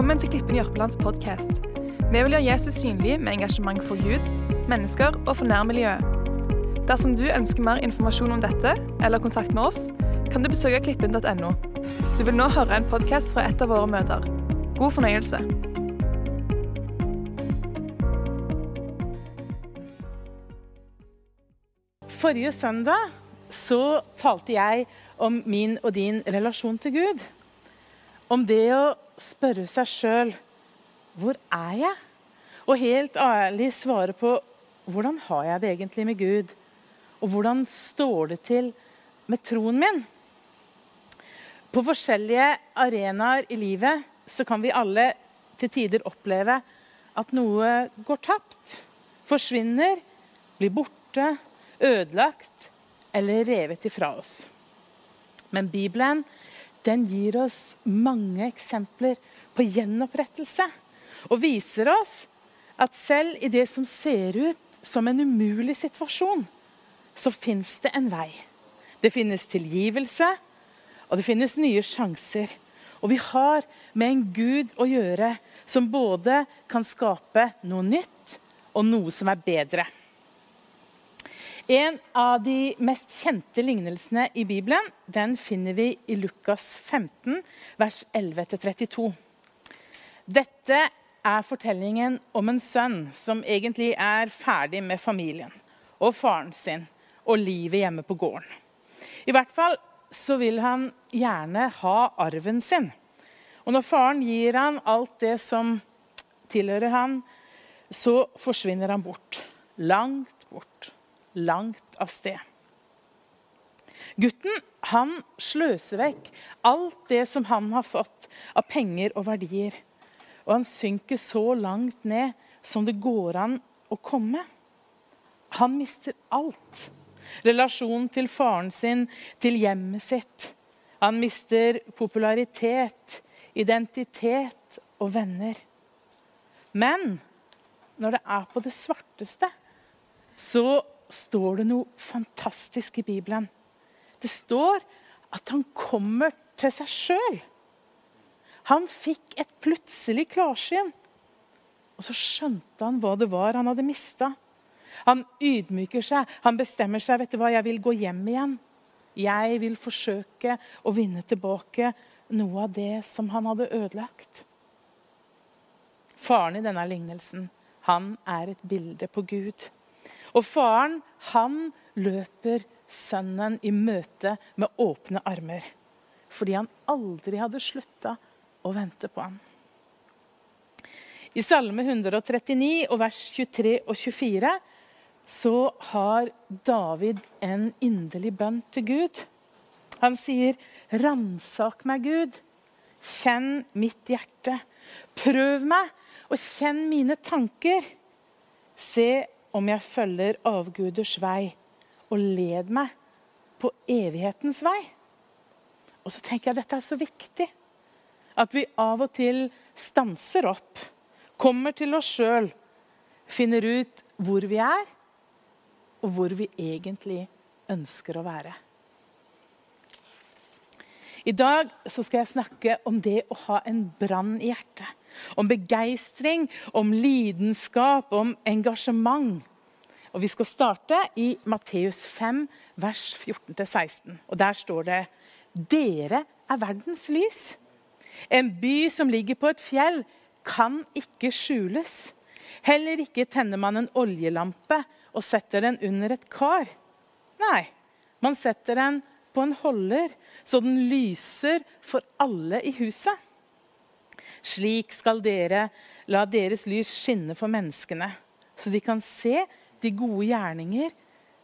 Velkommen til Klippen Jørpelands podkast. Vi vil gjøre Jesus synlig med engasjement for Gud, mennesker og for nærmiljøet. Dersom du ønsker mer informasjon om dette, eller kontakt med oss, kan du besøke klippen.no. Du vil nå høre en podkast fra et av våre møter. God fornøyelse. Forrige søndag så talte jeg om min og din relasjon til Gud. Om det å spørre seg sjøl hvor er jeg? Og helt ærlig svare på hvordan har jeg det egentlig med Gud? Og hvordan står det til med troen min? På forskjellige arenaer i livet så kan vi alle til tider oppleve at noe går tapt. Forsvinner, blir borte, ødelagt eller revet ifra oss. Men Bibelen den gir oss mange eksempler på gjenopprettelse. Og viser oss at selv i det som ser ut som en umulig situasjon, så fins det en vei. Det finnes tilgivelse, og det finnes nye sjanser. Og vi har med en Gud å gjøre som både kan skape noe nytt og noe som er bedre. En av de mest kjente lignelsene i Bibelen den finner vi i Lukas 15, vers 11-32. Dette er fortellingen om en sønn som egentlig er ferdig med familien og faren sin og livet hjemme på gården. I hvert fall så vil han gjerne ha arven sin. Og når faren gir han alt det som tilhører han, så forsvinner han bort. Langt bort langt av sted. Gutten han sløser vekk alt det som han har fått av penger og verdier. Og han synker så langt ned som det går an å komme. Han mister alt. Relasjonen til faren sin, til hjemmet sitt. Han mister popularitet, identitet og venner. Men når det er på det svarteste, så står det noe fantastisk i Bibelen. Det står at han kommer til seg sjøl. Han fikk et plutselig klarsyn. Og så skjønte han hva det var han hadde mista. Han ydmyker seg. Han bestemmer seg. vet du hva, Jeg vil gå hjem igjen. Jeg vil forsøke å vinne tilbake noe av det som han hadde ødelagt. Faren i denne lignelsen han er et bilde på Gud. Og faren, han løper sønnen i møte med åpne armer. Fordi han aldri hadde slutta å vente på ham. I Salme 139 og vers 23 og 24 så har David en inderlig bønn til Gud. Han sier, 'Ransak meg, Gud. Kjenn mitt hjerte. Prøv meg, og kjenn mine tanker.' Se om jeg følger avguders vei, og led meg på evighetens vei. Og så tenker jeg dette er så viktig. At vi av og til stanser opp, kommer til oss sjøl, finner ut hvor vi er, og hvor vi egentlig ønsker å være. I dag skal jeg snakke om det å ha en brann i hjertet. Om begeistring, om lidenskap, om engasjement. Og Vi skal starte i Matteus 5, vers 14-16. Og Der står det Dere er verdens lys. En by som ligger på et fjell, kan ikke skjules. Heller ikke tenner man en oljelampe og setter den under et kar. Nei, man setter den på en holder, så den lyser for alle i huset. Slik skal dere la deres lys skinne for menneskene, så de kan se de gode gjerninger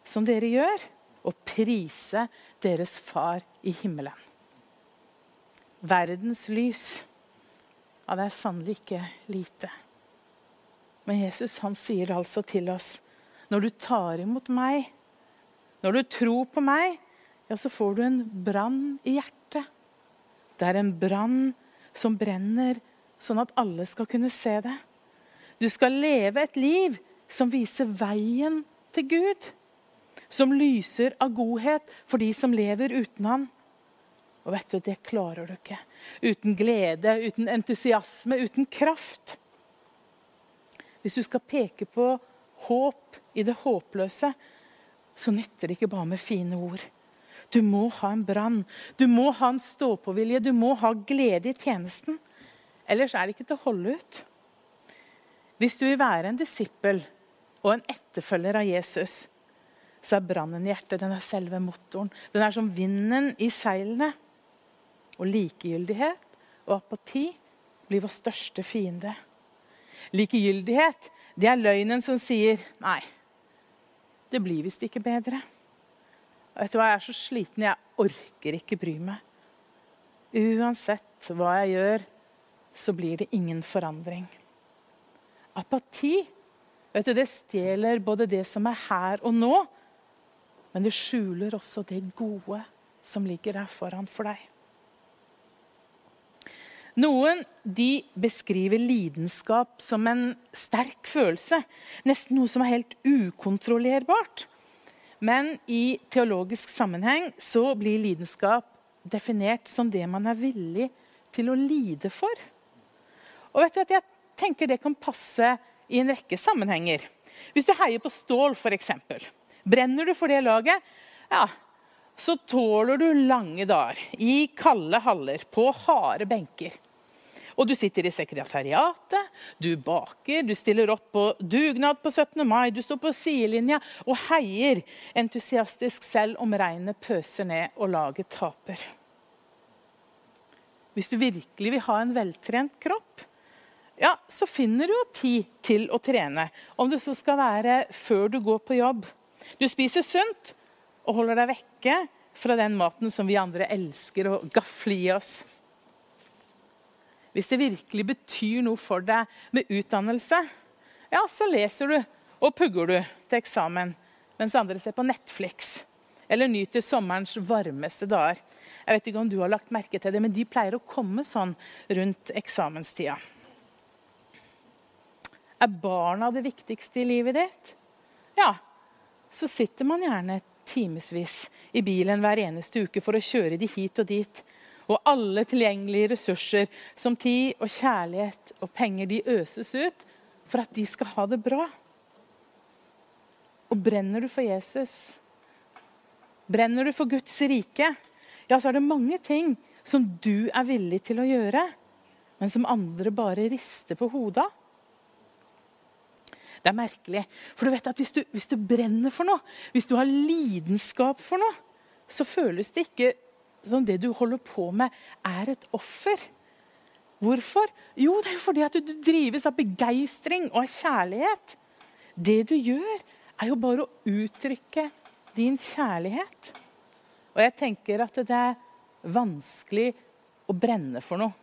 som dere gjør, og prise deres Far i himmelen. Verdens lys. Ja, det er sannelig ikke lite. Men Jesus han sier det altså til oss når du tar imot meg, når du tror på meg, ja, så får du en brann i hjertet. Det er en brann som brenner sånn at alle skal kunne se det. Du skal leve et liv som viser veien til Gud. Som lyser av godhet for de som lever uten Han. Og vet du, det klarer du ikke. Uten glede, uten entusiasme, uten kraft. Hvis du skal peke på håp i det håpløse, så nytter det ikke bare med fine ord. Du må ha en brann, du må ha en stå-på-vilje, du må ha glede i tjenesten. Ellers er det ikke til å holde ut. Hvis du vil være en disippel og en etterfølger av Jesus, så er brannen i hjertet den er selve motoren. Den er som vinden i seilene. Og likegyldighet og apati blir vår største fiende. Likegyldighet det er løgnen som sier nei, det blir visst ikke bedre. Vet du hva, Jeg er så sliten, jeg orker ikke bry meg. Uansett hva jeg gjør, så blir det ingen forandring. Apati vet du, det stjeler både det som er her og nå, men det skjuler også det gode som ligger her foran for deg. Noen de beskriver lidenskap som en sterk følelse, nesten noe som er helt ukontrollerbart. Men i teologisk sammenheng så blir lidenskap definert som det man er villig til å lide for. Og vet du at Jeg tenker det kan passe i en rekke sammenhenger. Hvis du heier på Stål, f.eks. Brenner du for det laget, ja, så tåler du lange dager i kalde haller på harde benker. Og du sitter i sekretariatet, du baker, du stiller opp på dugnad på 17. mai, du står på sidelinja og heier entusiastisk selv om regnet pøser ned og laget taper. Hvis du virkelig vil ha en veltrent kropp, ja, så finner du jo tid til å trene. Om det så skal være før du går på jobb. Du spiser sunt og holder deg vekke fra den maten som vi andre elsker å gafle i oss. Hvis det virkelig betyr noe for deg med utdannelse, ja, så leser du og pugger du til eksamen mens andre ser på Netflix eller nyter sommerens varmeste dager. Jeg vet ikke om du har lagt merke til det, men de pleier å komme sånn rundt eksamenstida. Er barna det viktigste i livet ditt? Ja, så sitter man gjerne timevis i bilen hver eneste uke for å kjøre de hit og dit og alle tilgjengelige ressurser som tid og kjærlighet og penger de øses ut for at de skal ha det bra. Og brenner du for Jesus, brenner du for Guds rike, ja, så er det mange ting som du er villig til å gjøre, men som andre bare rister på hodet av. Det er merkelig. For du vet at hvis du, hvis du, brenner for noe, hvis du har lidenskap for noe, så føles det ikke som det du holder på med, er et offer. Hvorfor? Jo, det er fordi at du drives av begeistring og av kjærlighet. Det du gjør, er jo bare å uttrykke din kjærlighet. Og jeg tenker at det er vanskelig å brenne for noe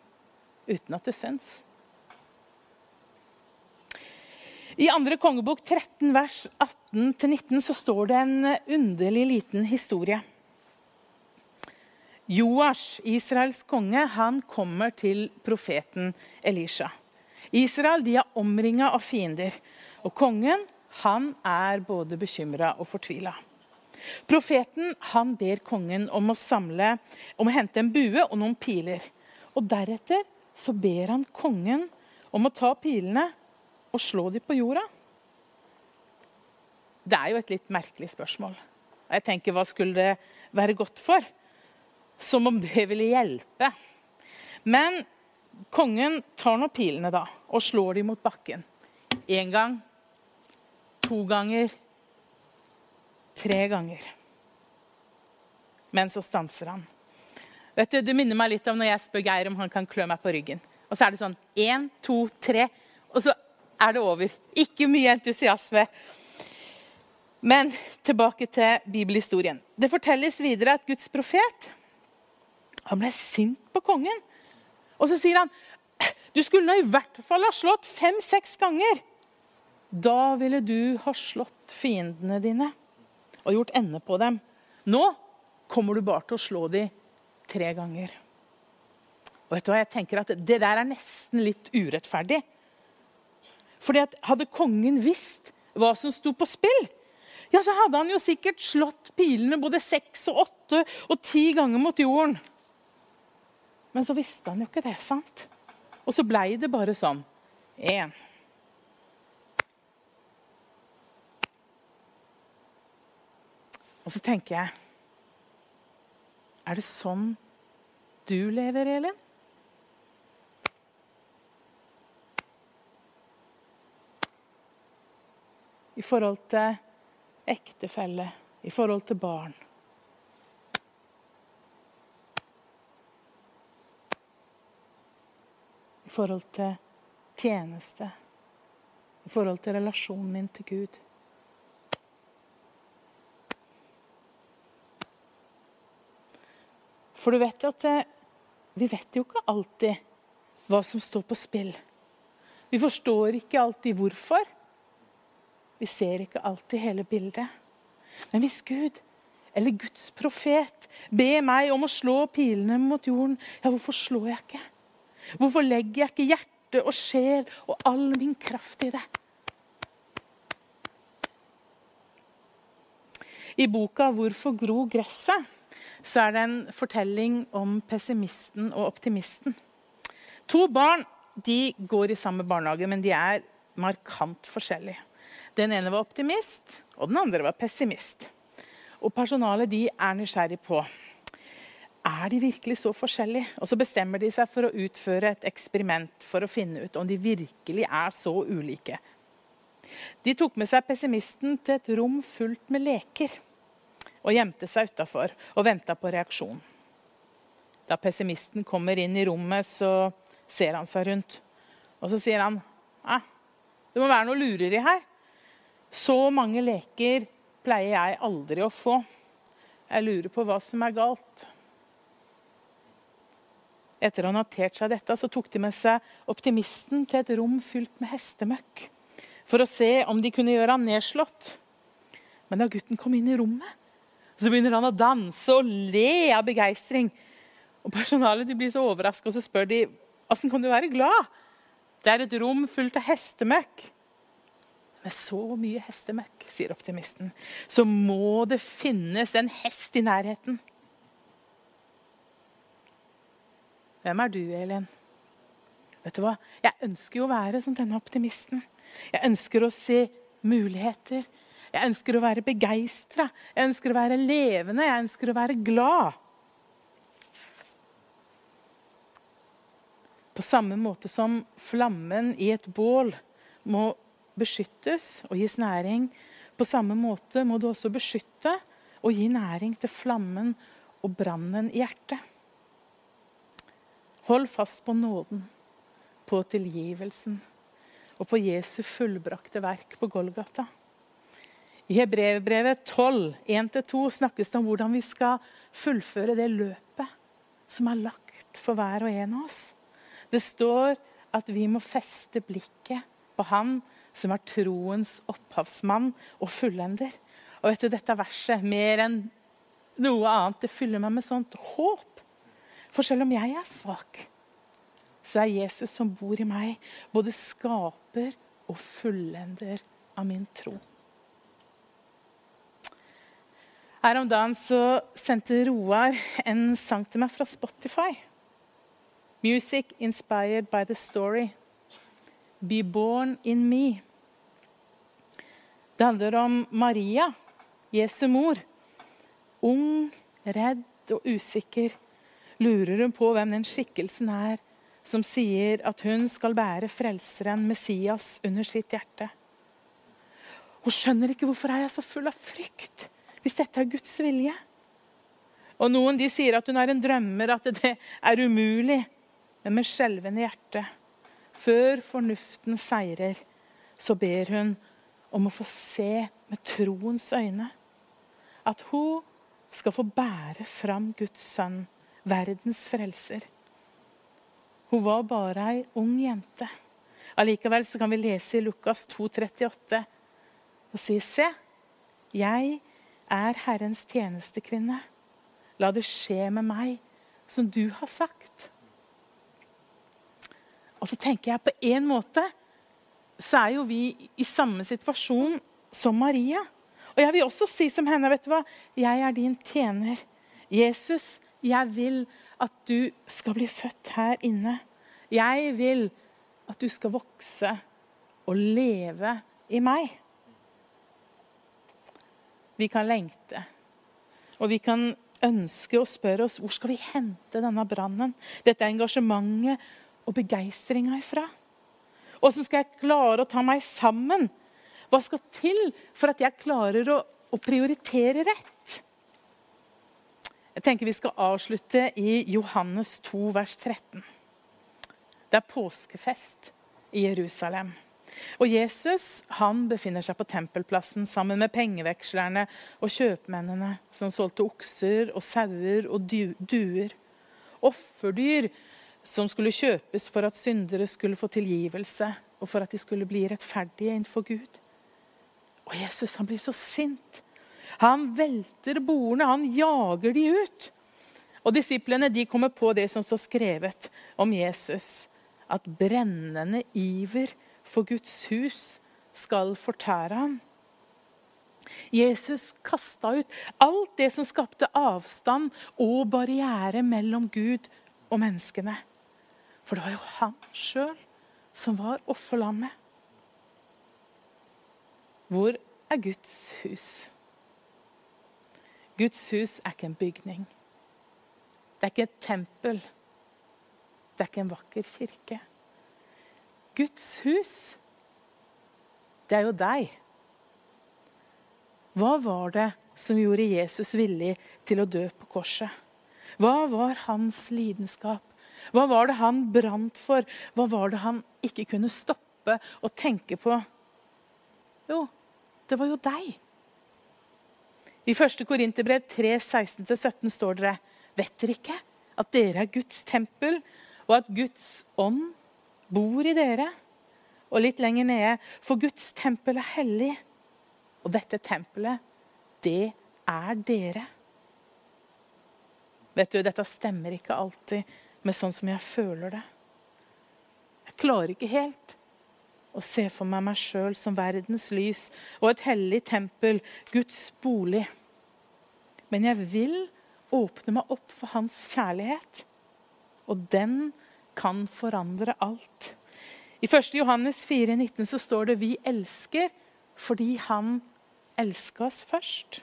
uten at det syns. I andre kongebok 13 vers 18-19 så står det en underlig liten historie. Joash, Israels konge, han kommer til profeten Elisha. Israel de er omringa av fiender, og kongen han er både bekymra og fortvila. Profeten han ber kongen om å samle, om å hente en bue og noen piler. Og Deretter så ber han kongen om å ta pilene og slå dem på jorda. Det er jo et litt merkelig spørsmål. Jeg tenker, Hva skulle det være godt for? Som om det ville hjelpe. Men kongen tar nå pilene da, og slår dem mot bakken. Én gang, to ganger, tre ganger. Men så stanser han. Vet du, Det minner meg litt om når jeg spør Geir om han kan klø meg på ryggen. Og så er det sånn én, to, tre, og så er det over. Ikke mye entusiasme. Men tilbake til bibelhistorien. Det fortelles videre at Guds profet han ble sint på kongen. Og så sier han du skulle nå i hvert fall ha slått fem-seks ganger. Da ville du ha slått fiendene dine og gjort ende på dem. Nå kommer du bare til å slå dem tre ganger. Og vet du hva, jeg tenker at Det der er nesten litt urettferdig. Fordi at Hadde kongen visst hva som sto på spill, ja, så hadde han jo sikkert slått pilene både seks og åtte og ti ganger mot jorden. Men så visste han jo ikke det, sant? Og så blei det bare sånn. Én. Og så tenker jeg Er det sånn du lever, Elin? I forhold til ektefelle, i forhold til barn. I forhold til tjeneste. I forhold til relasjonen min til Gud. For du vet at det, vi vet jo ikke alltid hva som står på spill. Vi forstår ikke alltid hvorfor. Vi ser ikke alltid hele bildet. Men hvis Gud eller Guds profet ber meg om å slå pilene mot jorden, ja, hvorfor slår jeg ikke? Hvorfor legger jeg ikke hjerte og sjel og all min kraft i det? I boka 'Hvorfor gro gresset' så er det en fortelling om pessimisten og optimisten. To barn de går i samme barnehage, men de er markant forskjellige. Den ene var optimist, og den andre var pessimist. Og Personalet de er nysgjerrig på er de virkelig så forskjellige. Og Så bestemmer de seg for å utføre et eksperiment for å finne ut om de virkelig er så ulike. De tok med seg pessimisten til et rom fullt med leker og gjemte seg utafor og venta på reaksjon. Da pessimisten kommer inn i rommet, så ser han seg rundt. Og så sier han det må være noe lureri her. Så mange leker pleier jeg aldri å få. Jeg lurer på hva som er galt. Etter å ha notert seg dette, så tok de med seg optimisten til et rom fylt med hestemøkk for å se om de kunne gjøre ham nedslått. Men da gutten kom inn i rommet, så begynner han å danse og le av begeistring. Og Personalet blir så overraska og så spør de, åssen kan du være glad. Det er et rom fullt av hestemøkk. Med så mye hestemøkk, sier optimisten, så må det finnes en hest i nærheten. Hvem er du, Elin? Vet du hva? Jeg ønsker jo å være som denne optimisten. Jeg ønsker å se muligheter. Jeg ønsker å være begeistra, jeg ønsker å være levende, jeg ønsker å være glad. På samme måte som flammen i et bål må beskyttes og gis næring, på samme måte må du også beskytte og gi næring til flammen og brannen i hjertet. Hold fast på nåden, på tilgivelsen og på Jesu fullbrakte verk på Golgata. I Hebrevbrevet 12, 1-2 snakkes det om hvordan vi skal fullføre det løpet som er lagt for hver og en av oss. Det står at vi må feste blikket på Han som er troens opphavsmann og fullender. Og etter Dette verset, mer enn noe annet, det fyller meg med sånt håp. For selv om jeg er svak, så er Jesus som bor i meg, både skaper og fullender av min tro. Her om dagen så sendte Roar en sang til meg fra Spotify. 'Music inspired by the story'. 'Be born in me'. Det handler om Maria, Jesu mor. Ung, redd og usikker lurer hun på hvem den skikkelsen er som sier at hun skal bære frelseren Messias under sitt hjerte. Hun skjønner ikke hvorfor er jeg så full av frykt hvis dette er Guds vilje. Og Noen de sier at hun er en drømmer, at det er umulig. Men med skjelvende hjerte, før fornuften seirer, så ber hun om å få se med troens øyne. At hun skal få bære fram Guds sønn, verdens frelser. Hun var bare ei ung jente. Allikevel kan vi lese i Lukas 2,38 og si Se, jeg er Herrens tjenestekvinne. La det skje med meg som du har sagt. Og så tenker jeg på en måte så er jo vi i samme situasjon som Maria. Og jeg vil også si som henne, vet du hva? Jeg er din tjener. Jesus, jeg vil at du skal bli født her inne. Jeg vil at du skal vokse og leve i meg. Vi kan lengte, og vi kan ønske og spørre oss hvor skal vi hente denne brannen, dette engasjementet og begeistringa ifra. Åssen skal jeg klare å ta meg sammen? Hva skal til for at jeg klarer å, å prioritere rett? Jeg tenker Vi skal avslutte i Johannes 2, vers 13. Det er påskefest i Jerusalem. Og Jesus han befinner seg på tempelplassen sammen med pengevekslerne og kjøpmennene som solgte okser og sauer og duer. Offerdyr som skulle kjøpes for at syndere skulle få tilgivelse, og for at de skulle bli rettferdige innenfor Gud. Og Jesus han blir så sint. Han velter bordene, han jager de ut. Og Disiplene de kommer på det som står skrevet om Jesus. At brennende iver for Guds hus skal fortære ham. Jesus kasta ut alt det som skapte avstand og barriere mellom Gud og menneskene. For det var jo han sjøl som var offerlammet. Hvor er Guds hus? Guds hus er ikke en bygning. Det er ikke et tempel. Det er ikke en vakker kirke. Guds hus, det er jo deg. Hva var det som gjorde Jesus villig til å dø på korset? Hva var hans lidenskap? Hva var det han brant for? Hva var det han ikke kunne stoppe og tenke på? Jo, det var jo deg. I 1. Korinterbrev 3, 16-17 står dere Vet dere ikke at dere er Guds tempel, og at Guds ånd bor i dere? Og litt lenger nede For Guds tempel er hellig, og dette tempelet, det er dere. Vet du, Dette stemmer ikke alltid med sånn som jeg føler det. Jeg klarer ikke helt å se for meg meg sjøl som verdens lys og et hellig tempel, Guds bolig. Men jeg vil åpne meg opp for hans kjærlighet, og den kan forandre alt. I 1. Johannes 4, 19 så står det 'Vi elsker fordi Han elska oss først'.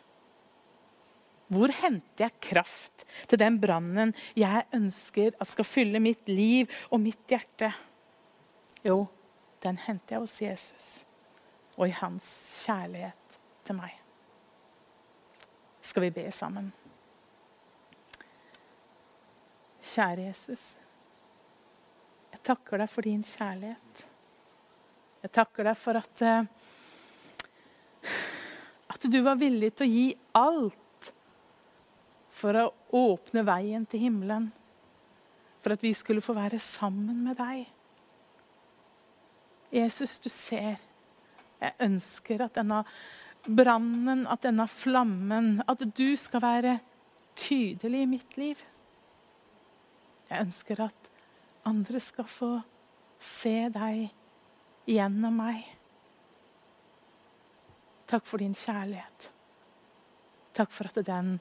Hvor henter jeg kraft til den brannen jeg ønsker at skal fylle mitt liv og mitt hjerte? Jo, den henter jeg hos Jesus og i hans kjærlighet til meg. Skal vi be sammen? Kjære Jesus. Jeg takker deg for din kjærlighet. Jeg takker deg for at, eh, at du var villig til å gi alt for å åpne veien til himmelen. For at vi skulle få være sammen med deg. Jesus, du ser. Jeg ønsker at denne brannen, at denne flammen, at du skal være tydelig i mitt liv. Jeg ønsker at andre skal få se deg gjennom meg. Takk for din kjærlighet. Takk for at den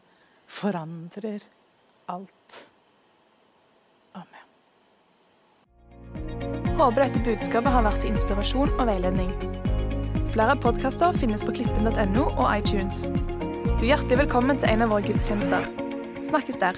forandrer alt. Amen. Håper dette budskapet har vært inspirasjon og veiledning. Flere podkaster finnes på klippen.no og iTunes. Du er hjertelig velkommen til en av våre gudstjenester. Snakkes der.